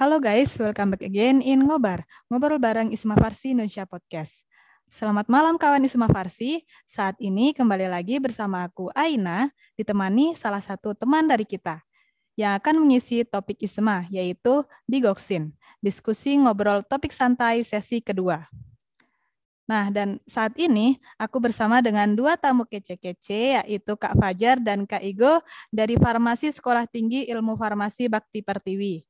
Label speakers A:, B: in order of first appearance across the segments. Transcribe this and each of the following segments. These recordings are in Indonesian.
A: Halo guys, welcome back again in Ngobar, ngobrol bareng Isma Farsi Indonesia Podcast. Selamat malam kawan Isma Farsi, saat ini kembali lagi bersama aku Aina, ditemani salah satu teman dari kita yang akan mengisi topik Isma, yaitu Digoksin, diskusi ngobrol topik santai sesi kedua. Nah, dan saat ini aku bersama dengan dua tamu kece-kece, yaitu Kak Fajar dan Kak Igo dari Farmasi Sekolah Tinggi Ilmu Farmasi Bakti Pertiwi.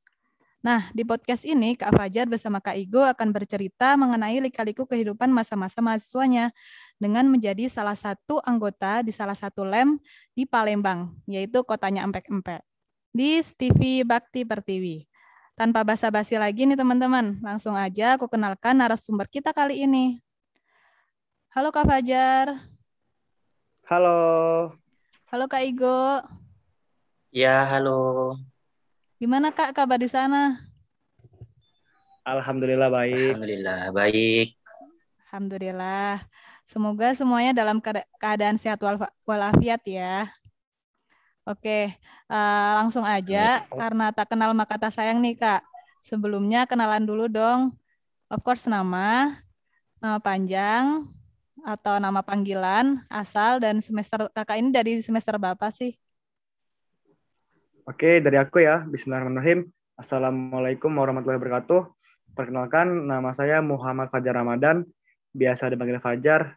A: Nah, di podcast ini Kak Fajar bersama Kak Igo akan bercerita mengenai lika-liku kehidupan masa-masa mahasiswanya dengan menjadi salah satu anggota di salah satu lem di Palembang, yaitu kotanya Empek-Empek, di TV Bakti Pertiwi. Tanpa basa-basi lagi nih teman-teman, langsung aja aku kenalkan narasumber kita kali ini. Halo Kak Fajar.
B: Halo.
A: Halo Kak Igo.
C: Ya, halo.
A: Gimana Kak kabar di sana?
B: Alhamdulillah baik.
C: Alhamdulillah baik.
A: Alhamdulillah. Semoga semuanya dalam keadaan sehat walafiat ya. Oke, uh, langsung aja karena tak kenal maka tak sayang nih Kak. Sebelumnya kenalan dulu dong. Of course nama, nama panjang atau nama panggilan, asal dan semester kakak ini dari semester berapa sih?
B: Oke, dari aku ya. Bismillahirrahmanirrahim. Assalamualaikum warahmatullahi wabarakatuh. Perkenalkan, nama saya Muhammad Fajar Ramadan, biasa dipanggil Fajar,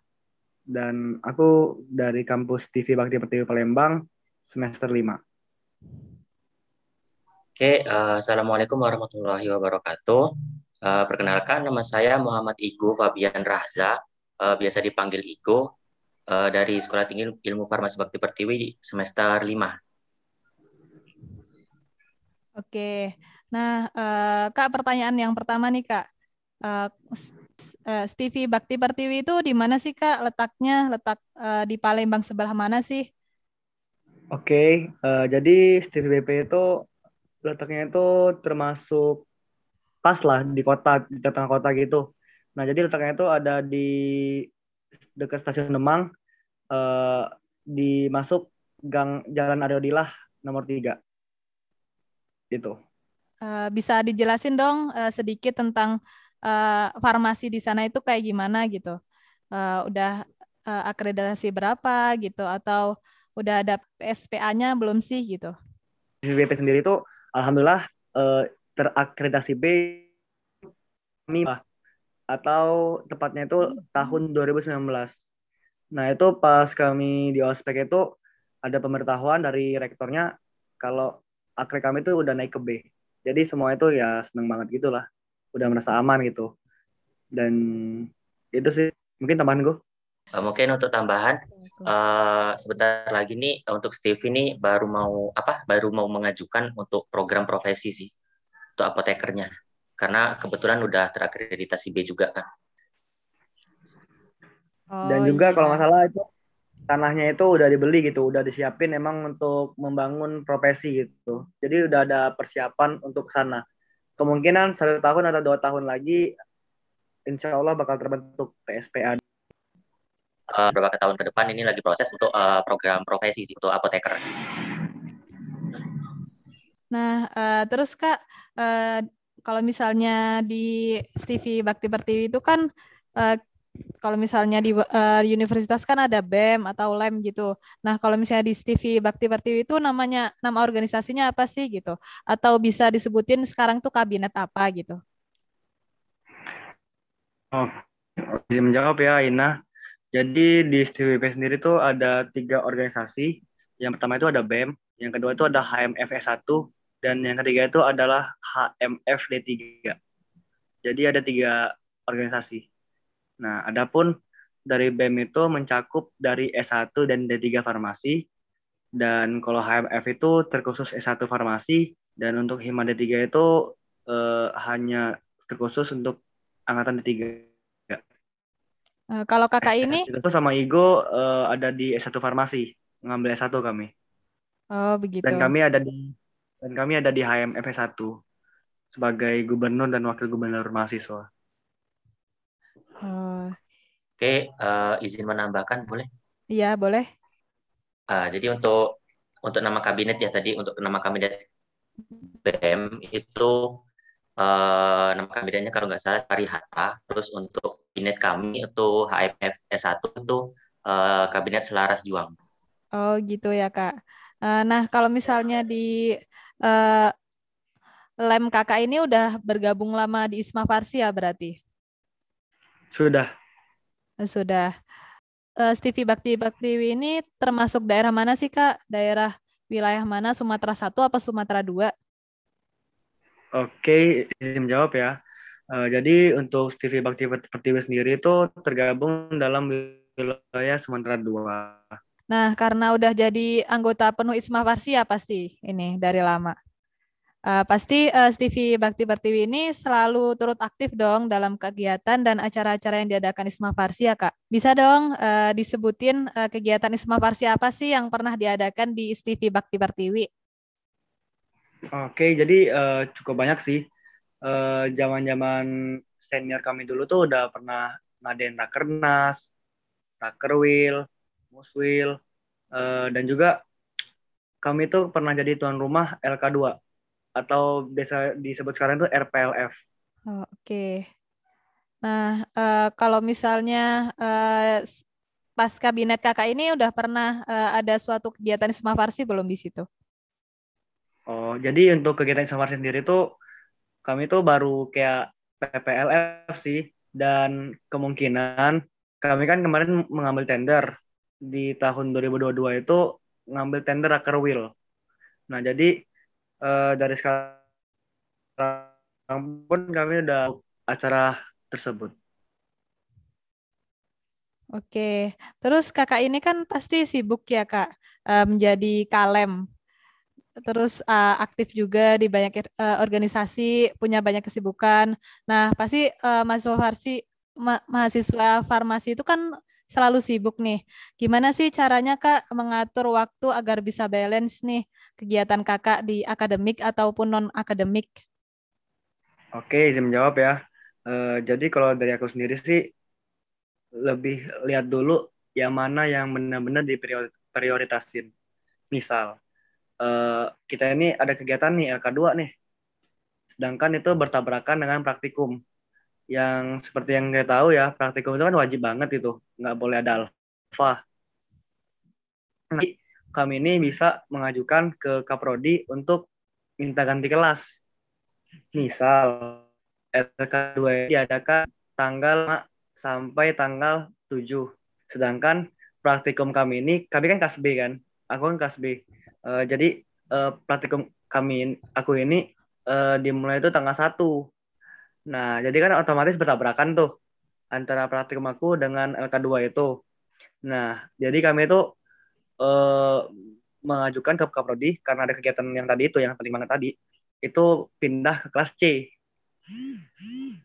B: dan aku dari kampus TV Bakti Pertiwi Palembang, semester 5.
C: Oke, uh, Assalamualaikum warahmatullahi wabarakatuh. Uh, perkenalkan, nama saya Muhammad Igo Fabian Rahza, uh, biasa dipanggil Igo, uh, dari Sekolah Tinggi Ilmu Farmasi Bakti Pertiwi semester 5.
A: Oke, nah uh, Kak pertanyaan yang pertama nih Kak, uh, uh, Stevie Bakti Pertiwi itu di mana sih Kak letaknya? Letak di Palembang sebelah mana sih?
B: Oke, jadi Stevie BP itu letaknya itu termasuk pas lah di kota, di tengah kota gitu. Nah, jadi letaknya itu ada di dekat stasiun Demang, di masuk gang Jalan Aryodilah nomor 3 gitu.
A: Uh, bisa dijelasin dong uh, sedikit tentang uh, farmasi di sana itu kayak gimana gitu? Uh, udah uh, akreditasi berapa gitu atau udah ada SPA-nya belum sih gitu?
B: BP sendiri itu alhamdulillah uh, terakreditasi B atau tepatnya itu tahun 2019. Nah, itu pas kami di ospek itu ada pemberitahuan dari rektornya kalau akre kami itu udah naik ke B. Jadi semua itu ya seneng banget gitu lah. Udah merasa aman gitu. Dan itu sih mungkin tambahan gue.
C: Uh, mungkin untuk tambahan uh, sebentar lagi nih untuk Steve ini baru mau apa? Baru mau mengajukan untuk program profesi sih untuk apotekernya. Karena kebetulan udah terakreditasi B juga kan.
B: Oh, Dan juga iya. kalau nggak salah itu tanahnya itu udah dibeli gitu, udah disiapin emang untuk membangun profesi gitu. Jadi udah ada persiapan untuk sana. Kemungkinan satu tahun atau dua tahun lagi, insya Allah bakal terbentuk PSPA.
C: Uh, beberapa tahun ke depan ini lagi proses untuk uh, program profesi untuk apoteker.
A: Nah, uh, terus kak, uh, kalau misalnya di TV Bakti Pertiwi itu kan uh, kalau misalnya di uh, universitas kan ada BEM atau LEM gitu. Nah, kalau misalnya di TV Bakti Pertiwi itu namanya nama organisasinya apa sih gitu? Atau bisa disebutin sekarang tuh kabinet apa gitu?
B: Oh, bisa menjawab ya Ina. Jadi di STWP sendiri tuh ada tiga organisasi. Yang pertama itu ada BEM, yang kedua itu ada HMFS 1, dan yang ketiga itu adalah HMFD 3. Jadi ada tiga organisasi. Nah, adapun dari BEM itu mencakup dari S1 dan D3 farmasi. Dan kalau HMF itu terkhusus S1 farmasi dan untuk Hima D3 itu eh, hanya terkhusus untuk angkatan D3.
A: Uh, kalau kakak ini?
B: Itu sama Igo uh, ada di S1 farmasi, ngambil S1 kami.
A: Oh, begitu.
B: Dan kami ada di dan kami ada di HMF S1 sebagai gubernur dan wakil gubernur mahasiswa.
A: Oh.
C: Oke, uh, izin menambahkan boleh?
A: Iya, boleh.
C: Uh, jadi untuk untuk nama kabinet ya tadi untuk nama kabinet BM itu uh, nama kabinetnya kalau nggak salah Pari Hatta. Terus untuk kabinet kami itu HMF S1 itu uh, kabinet Selaras Juang.
A: Oh gitu ya kak. Uh, nah kalau misalnya di uh, lem kakak ini udah bergabung lama di Isma Farsi ya berarti?
B: Sudah.
A: Sudah. Uh, Stevie Bakti Baktiwi ini termasuk daerah mana sih kak? Daerah wilayah mana? Sumatera satu apa Sumatera dua?
B: Oke, izin menjawab ya. Uh, jadi untuk TV Bakti Pertiwi sendiri itu tergabung dalam wilayah Sumatera II.
A: Nah, karena udah jadi anggota penuh Isma Farsi ya pasti ini dari lama. Uh, pasti uh, TV Bakti Pertiwi ini selalu turut aktif dong dalam kegiatan dan acara-acara yang diadakan Isma Farsi ya Kak. Bisa dong uh, disebutin uh, kegiatan Isma Farsi apa sih yang pernah diadakan di TV Bakti Pertiwi?
B: Oke, jadi uh, cukup banyak sih. Eh, zaman-zaman uh, senior kami dulu tuh udah pernah ngadain rakernas, rakerwil, muswil, uh, dan juga kami tuh pernah jadi tuan rumah LK2 atau biasa disebut sekarang tuh RPLF.
A: Oh, Oke. Okay. Nah, uh, kalau misalnya uh, pas kabinet kakak ini udah pernah uh, ada suatu kegiatan Isma Farsi belum di situ?
B: Oh, jadi untuk kegiatan Samar sendiri tuh kami tuh baru kayak PPLF sih dan kemungkinan kami kan kemarin mengambil tender di tahun 2022 itu ngambil tender Raker Wheel. Nah, jadi eh, dari sekarang pun kami udah acara tersebut.
A: Oke, terus kakak ini kan pasti sibuk ya kak eh, menjadi kalem terus uh, aktif juga di banyak uh, organisasi, punya banyak kesibukan. Nah, pasti uh, mahasiswa farsi ma mahasiswa farmasi itu kan selalu sibuk nih. Gimana sih caranya Kak mengatur waktu agar bisa balance nih kegiatan Kakak di akademik ataupun non akademik?
B: Oke, izin menjawab ya. Uh, jadi kalau dari aku sendiri sih lebih lihat dulu yang mana yang benar-benar diprioritasin. Misal, uh, kita ini ada kegiatan nih LK2 nih. Sedangkan itu bertabrakan dengan praktikum. Yang seperti yang kita tahu ya, praktikum itu kan wajib banget itu. Nggak boleh ada alfa. Nanti kami ini bisa mengajukan ke Kaprodi untuk minta ganti kelas. Misal, LK2 diadakan tanggal sampai tanggal 7. Sedangkan praktikum kami ini, kami kan kelas B kan, aku kan kelas B. Uh, jadi uh, praktikum kami aku ini uh, dimulai itu tanggal 1. Nah, jadi kan otomatis bertabrakan tuh antara praktikum aku dengan LK2 itu. Nah, jadi kami itu uh, mengajukan ke Kaprodi karena ada kegiatan yang tadi itu yang penting banget tadi itu pindah ke kelas C.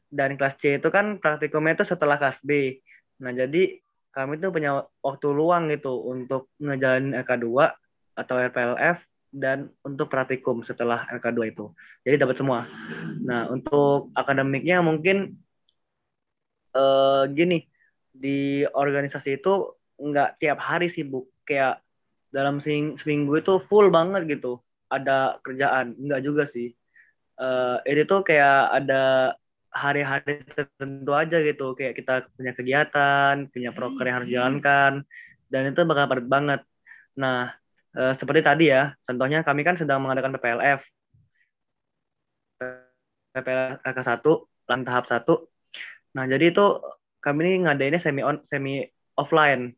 B: Dan kelas C itu kan praktikumnya itu setelah kelas B. Nah, jadi kami tuh punya waktu luang gitu untuk ngejalanin LK2 atau RPLF dan untuk praktikum setelah LK2 itu. Jadi dapat semua. Nah, untuk akademiknya mungkin uh, gini, di organisasi itu nggak tiap hari sibuk. Kayak dalam seminggu itu full banget gitu. Ada kerjaan. Nggak juga sih. Uh, ini tuh kayak ada hari-hari tertentu aja gitu. Kayak kita punya kegiatan, punya proker yang harus dijalankan. Dan itu bakal padat banget. Nah, Uh, seperti tadi ya, contohnya kami kan sedang mengadakan PPLF. PPLF ke-1, lan tahap 1. Nah, jadi itu kami ini ngadainnya semi on semi offline.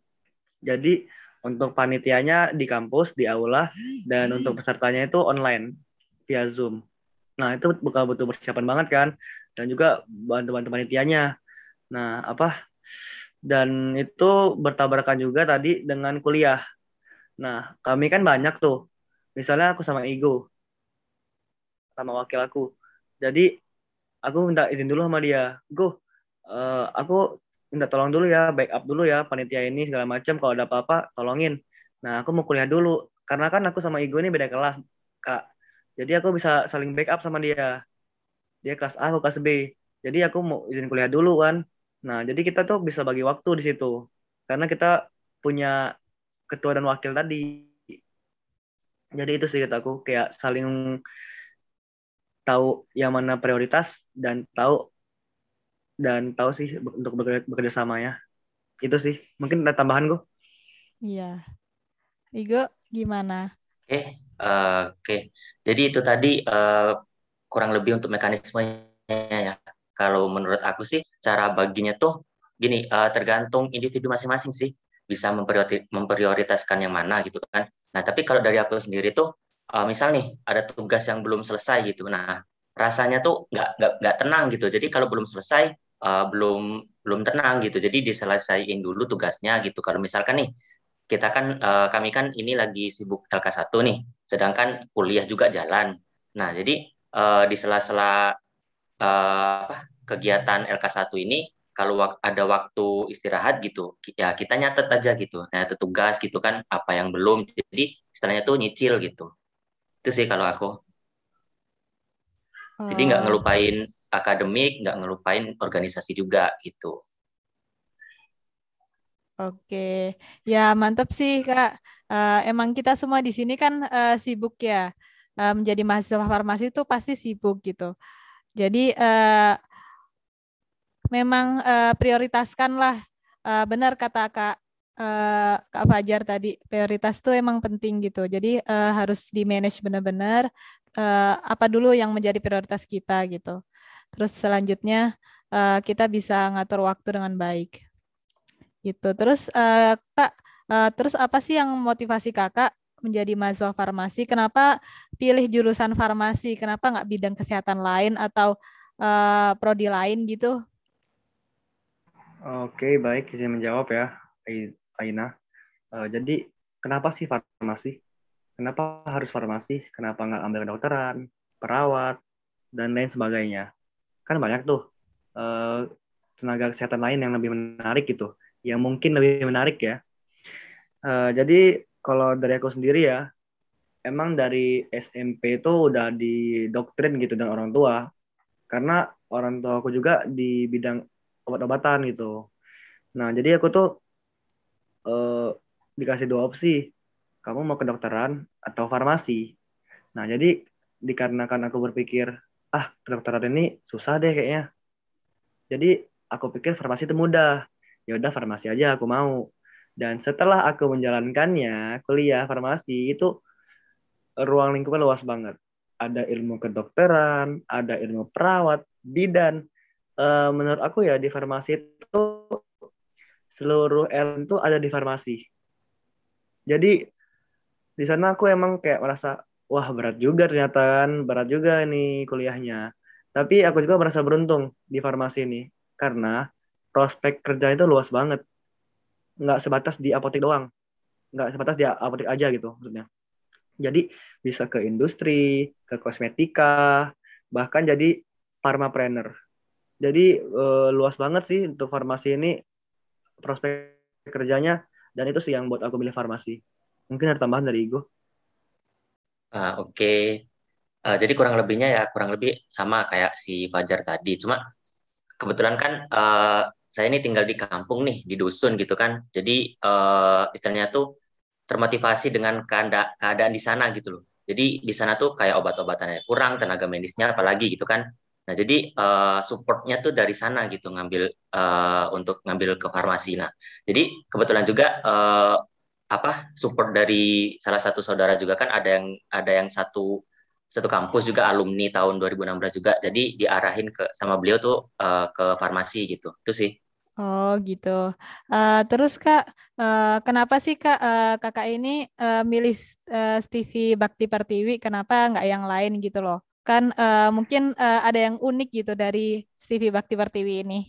B: Jadi untuk panitianya di kampus, di aula, dan untuk pesertanya itu online via Zoom. Nah, itu bukan butuh persiapan banget kan, dan juga bantu-bantu panitianya. Nah, apa? Dan itu bertabrakan juga tadi dengan kuliah. Nah, kami kan banyak tuh. Misalnya aku sama Igo, sama wakil aku. Jadi, aku minta izin dulu sama dia. Go, uh, aku minta tolong dulu ya, backup dulu ya, panitia ini segala macam. Kalau ada apa-apa, tolongin. Nah, aku mau kuliah dulu. Karena kan aku sama Igo ini beda kelas, Kak. Jadi aku bisa saling backup sama dia. Dia kelas A, aku kelas B. Jadi aku mau izin kuliah dulu kan. Nah, jadi kita tuh bisa bagi waktu di situ. Karena kita punya ketua dan wakil tadi jadi itu sih aku kayak saling tahu yang mana prioritas dan tahu dan tahu sih untuk bekerja, bekerja samanya itu sih. Mungkin ada tambahan gue
A: iya. Igo gimana?
C: Oke okay. uh, oke. Okay. jadi itu tadi uh, kurang lebih untuk mekanismenya ya. Kalau menurut aku sih cara baginya tuh gini uh, tergantung individu masing-masing sih. Bisa memprioritaskan yang mana gitu kan. Nah tapi kalau dari aku sendiri tuh uh, misal nih ada tugas yang belum selesai gitu. Nah rasanya tuh nggak nggak nggak tenang gitu. Jadi kalau belum selesai uh, belum belum tenang gitu. Jadi diselesaikan dulu tugasnya gitu. Kalau misalkan nih kita kan uh, kami kan ini lagi sibuk LK1 nih sedangkan kuliah juga jalan. Nah jadi uh, di sela-sela uh, kegiatan LK1 ini kalau ada waktu istirahat gitu ya kita nyatet aja gitu. Nyatet tugas gitu kan apa yang belum. Jadi istilahnya tuh nyicil gitu. Itu sih kalau aku. Jadi nggak ngelupain akademik nggak ngelupain organisasi juga gitu
A: Oke, ya mantap sih kak. Uh, emang kita semua di sini kan uh, sibuk ya, uh, menjadi mahasiswa farmasi itu pasti sibuk gitu. Jadi uh, memang uh, prioritaskanlah, uh, benar kata kak uh, Kak Fajar tadi prioritas itu emang penting gitu. Jadi uh, harus di manage benar-benar uh, apa dulu yang menjadi prioritas kita gitu. Terus selanjutnya uh, kita bisa ngatur waktu dengan baik. Gitu. Terus uh, Kak, uh, terus apa sih yang motivasi Kakak menjadi mahasiswa farmasi? Kenapa pilih jurusan farmasi? Kenapa nggak bidang kesehatan lain atau uh, prodi lain gitu?
B: Oke, baik, saya menjawab ya. Aina. Uh, jadi kenapa sih farmasi? Kenapa harus farmasi? Kenapa nggak ambil kedokteran, perawat, dan lain sebagainya? Kan banyak tuh uh, tenaga kesehatan lain yang lebih menarik gitu, yang mungkin lebih menarik ya. Uh, jadi kalau dari aku sendiri ya, emang dari SMP itu udah didoktrin gitu dengan orang tua, karena orang tua aku juga di bidang obat-obatan gitu. Nah, jadi aku tuh uh, dikasih dua opsi kamu mau kedokteran atau farmasi nah jadi dikarenakan aku berpikir ah kedokteran ini susah deh kayaknya. Jadi aku pikir farmasi itu mudah. Ya udah farmasi aja aku mau. Dan setelah aku menjalankannya kuliah farmasi itu ruang lingkupnya luas banget. Ada ilmu kedokteran ada ilmu perawat bidan. Uh, menurut aku ya di farmasi itu seluruh elemen itu ada di farmasi. Jadi di sana aku emang kayak merasa wah berat juga ternyata kan, berat juga nih kuliahnya. Tapi aku juga merasa beruntung di farmasi ini karena prospek kerja itu luas banget. Nggak sebatas di apotek doang. Nggak sebatas di apotek aja gitu maksudnya. Jadi bisa ke industri, ke kosmetika, bahkan jadi pharmapreneur. Jadi uh, luas banget sih untuk farmasi ini prospek kerjanya dan itu sih yang buat aku pilih farmasi. Mungkin ada tambahan dari Igo.
C: Ah, Oke, okay. uh, jadi kurang lebihnya ya kurang lebih sama kayak si Fajar tadi. Cuma kebetulan kan uh, saya ini tinggal di kampung nih di dusun gitu kan. Jadi uh, istilahnya tuh termotivasi dengan keadaan, keadaan di sana gitu loh. Jadi di sana tuh kayak obat-obatannya kurang, tenaga medisnya apalagi gitu kan. Nah, jadi uh, supportnya tuh dari sana gitu ngambil uh, untuk ngambil ke farmasi. Nah, jadi kebetulan juga uh, apa support dari salah satu saudara juga kan ada yang ada yang satu satu kampus juga alumni tahun 2016 juga. Jadi diarahin ke sama beliau tuh uh, ke farmasi gitu. Itu sih.
A: Oh gitu. Uh, terus kak, uh, kenapa sih kak uh, kakak ini uh, milih uh, Stevie Bakti Pertiwi? Kenapa nggak yang lain gitu loh? kan uh, mungkin uh, ada yang unik gitu dari Stevie Bakti Pertiwi ini.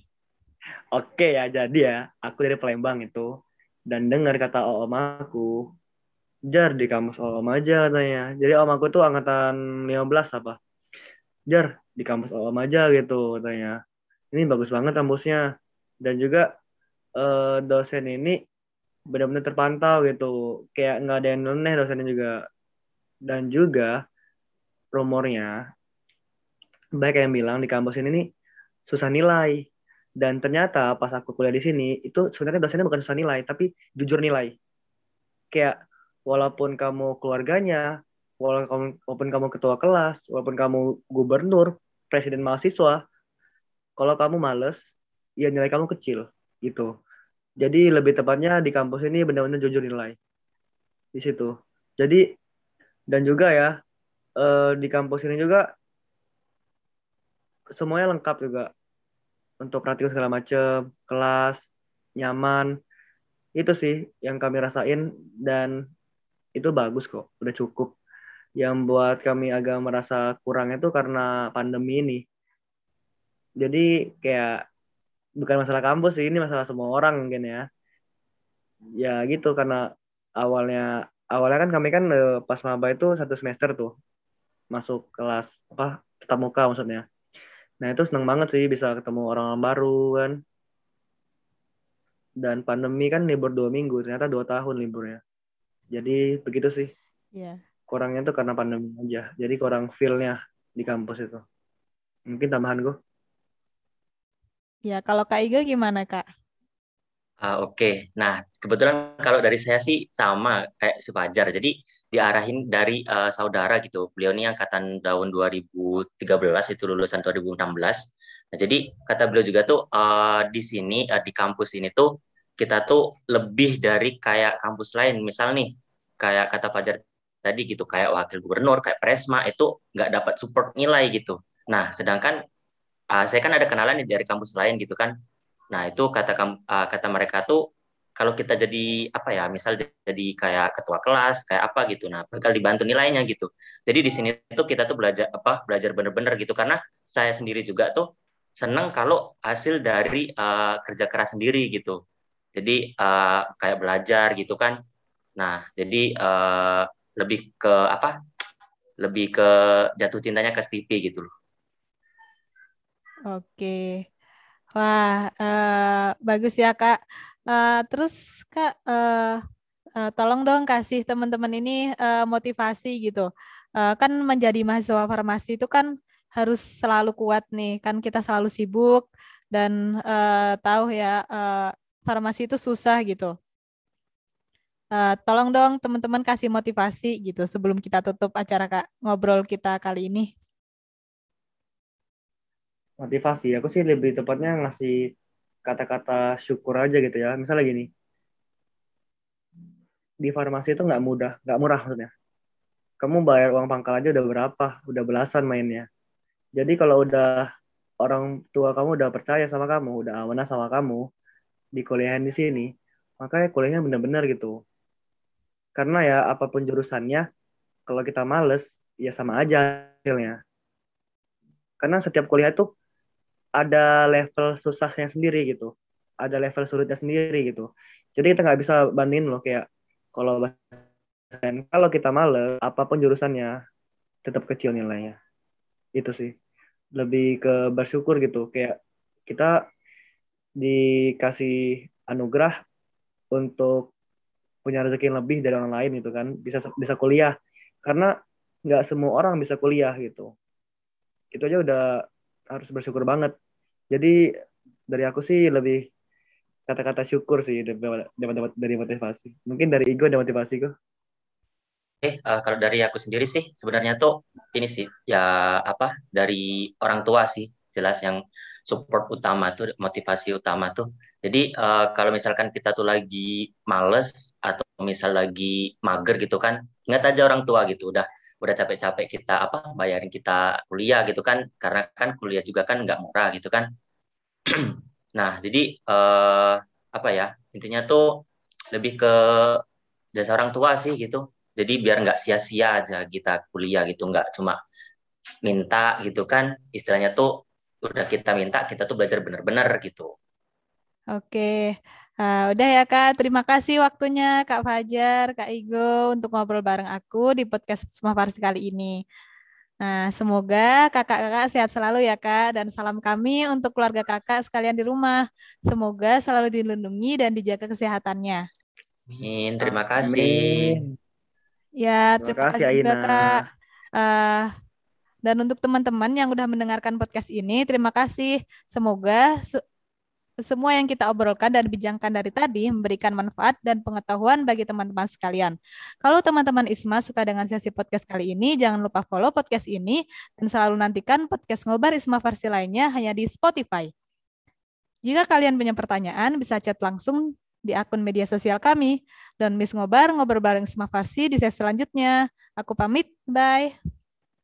B: Oke ya, jadi ya, aku dari Palembang itu dan dengar kata om aku, Jar di kampus om aja katanya. Jadi om aku tuh angkatan 15 apa. Jar di kampus om aja gitu katanya. Ini bagus banget kampusnya. Dan juga uh, dosen ini benar-benar terpantau gitu. Kayak nggak ada yang nyeleneh dosennya juga. Dan juga rumornya banyak yang bilang di kampus ini nih susah nilai dan ternyata pas aku kuliah di sini itu sebenarnya dosennya bukan susah nilai tapi jujur nilai kayak walaupun kamu keluarganya walaupun kamu ketua kelas, walaupun kamu gubernur, presiden mahasiswa, kalau kamu males, ya nilai kamu kecil gitu. Jadi lebih tepatnya di kampus ini benar-benar jujur nilai di situ. Jadi dan juga ya eh, di kampus ini juga semuanya lengkap juga untuk praktikum segala macam, kelas nyaman. Itu sih yang kami rasain dan itu bagus kok, udah cukup. Yang buat kami agak merasa kurang itu karena pandemi ini. Jadi kayak bukan masalah kampus sih, ini masalah semua orang mungkin ya. Ya gitu karena awalnya awalnya kan kami kan eh, pas maba itu satu semester tuh masuk kelas apa tetap muka maksudnya. Nah itu seneng banget sih bisa ketemu orang, -orang baru kan. Dan pandemi kan libur dua minggu, ternyata dua tahun liburnya. Jadi begitu sih. Iya. Yeah. Kurangnya tuh karena pandemi aja. Jadi kurang feel-nya di kampus itu. Mungkin tambahan gue.
A: Ya, kalau Kak Iga gimana, Kak?
C: Uh, Oke, okay. nah kebetulan kalau dari saya sih sama kayak si. Jadi diarahin dari uh, saudara gitu. Beliau ini angkatan tahun 2013 itu lulusan 2016. Nah, jadi kata beliau juga tuh uh, di sini uh, di kampus ini tuh kita tuh lebih dari kayak kampus lain. Misal nih kayak kata Fajar tadi gitu kayak wakil gubernur, kayak presma itu nggak dapat support nilai gitu. Nah, sedangkan uh, saya kan ada kenalan dari kampus lain gitu kan Nah, itu kata uh, kata mereka tuh kalau kita jadi apa ya, misal jadi kayak ketua kelas, kayak apa gitu. Nah, bakal dibantu nilainya gitu. Jadi di sini tuh kita tuh belajar apa? Belajar bener-bener gitu karena saya sendiri juga tuh senang kalau hasil dari uh, kerja keras sendiri gitu. Jadi uh, kayak belajar gitu kan. Nah, jadi uh, lebih ke apa? Lebih ke jatuh cintanya ke Stevie gitu loh.
A: Oke. Wah, uh, bagus ya Kak. Uh, terus Kak, uh, uh, tolong dong kasih teman-teman ini uh, motivasi gitu. Uh, kan menjadi mahasiswa farmasi itu kan harus selalu kuat nih. Kan kita selalu sibuk dan uh, tahu ya uh, farmasi itu susah gitu. Uh, tolong dong teman-teman kasih motivasi gitu sebelum kita tutup acara Kak ngobrol kita kali ini
B: motivasi. Aku sih lebih tepatnya ngasih kata-kata syukur aja gitu ya. Misalnya gini. Di farmasi itu nggak mudah nggak murah maksudnya. Kamu bayar uang pangkal aja udah berapa? Udah belasan mainnya. Jadi kalau udah orang tua kamu udah percaya sama kamu udah amanah sama kamu di kuliahan di sini makanya kuliahnya benar-benar gitu. Karena ya apa pun jurusannya kalau kita males ya sama aja hasilnya. Karena setiap kuliah itu ada level susahnya sendiri gitu. Ada level sulitnya sendiri gitu. Jadi kita nggak bisa bandingin loh kayak kalau kalau kita males apa pun jurusannya tetap kecil nilainya. Itu sih. Lebih ke bersyukur gitu. Kayak kita dikasih anugerah untuk punya rezeki yang lebih dari orang lain gitu kan. Bisa bisa kuliah. Karena nggak semua orang bisa kuliah gitu. Itu aja udah harus bersyukur banget. Jadi dari aku sih lebih kata-kata syukur sih dapat dari motivasi. Mungkin dari ego ada motivasi kok.
C: Eh, uh, kalau dari aku sendiri sih sebenarnya tuh ini sih ya apa dari orang tua sih jelas yang support utama tuh motivasi utama tuh. Jadi uh, kalau misalkan kita tuh lagi males atau misal lagi mager gitu kan, ingat aja orang tua gitu udah udah capek-capek kita apa bayarin kita kuliah gitu kan karena kan kuliah juga kan nggak murah gitu kan. Nah jadi eh, apa ya intinya tuh lebih ke jasa orang tua sih gitu. Jadi biar nggak sia-sia aja kita kuliah gitu nggak cuma minta gitu kan. Istilahnya tuh udah kita minta kita tuh belajar bener-bener gitu.
A: Oke Uh, udah ya Kak, terima kasih waktunya Kak Fajar, Kak Igo untuk ngobrol bareng aku di podcast Semua Farsi kali ini. Nah, semoga kakak-kakak sehat selalu ya Kak, dan salam kami untuk keluarga kakak sekalian di rumah. Semoga selalu dilindungi dan dijaga kesehatannya.
C: Amin, terima kasih.
A: Amin. Ya, terima, terima kasih, kasih juga Kak. Uh, dan untuk teman-teman yang udah mendengarkan podcast ini, terima kasih. Semoga semua yang kita obrolkan dan bincangkan dari tadi memberikan manfaat dan pengetahuan bagi teman-teman sekalian. Kalau teman-teman ISMA suka dengan sesi podcast kali ini, jangan lupa follow podcast ini dan selalu nantikan podcast Ngobar ISMA versi lainnya hanya di Spotify. Jika kalian punya pertanyaan, bisa chat langsung di akun media sosial kami. Dan Miss Ngobar, ngobrol bareng ISMA Farsi di sesi selanjutnya. Aku pamit, bye.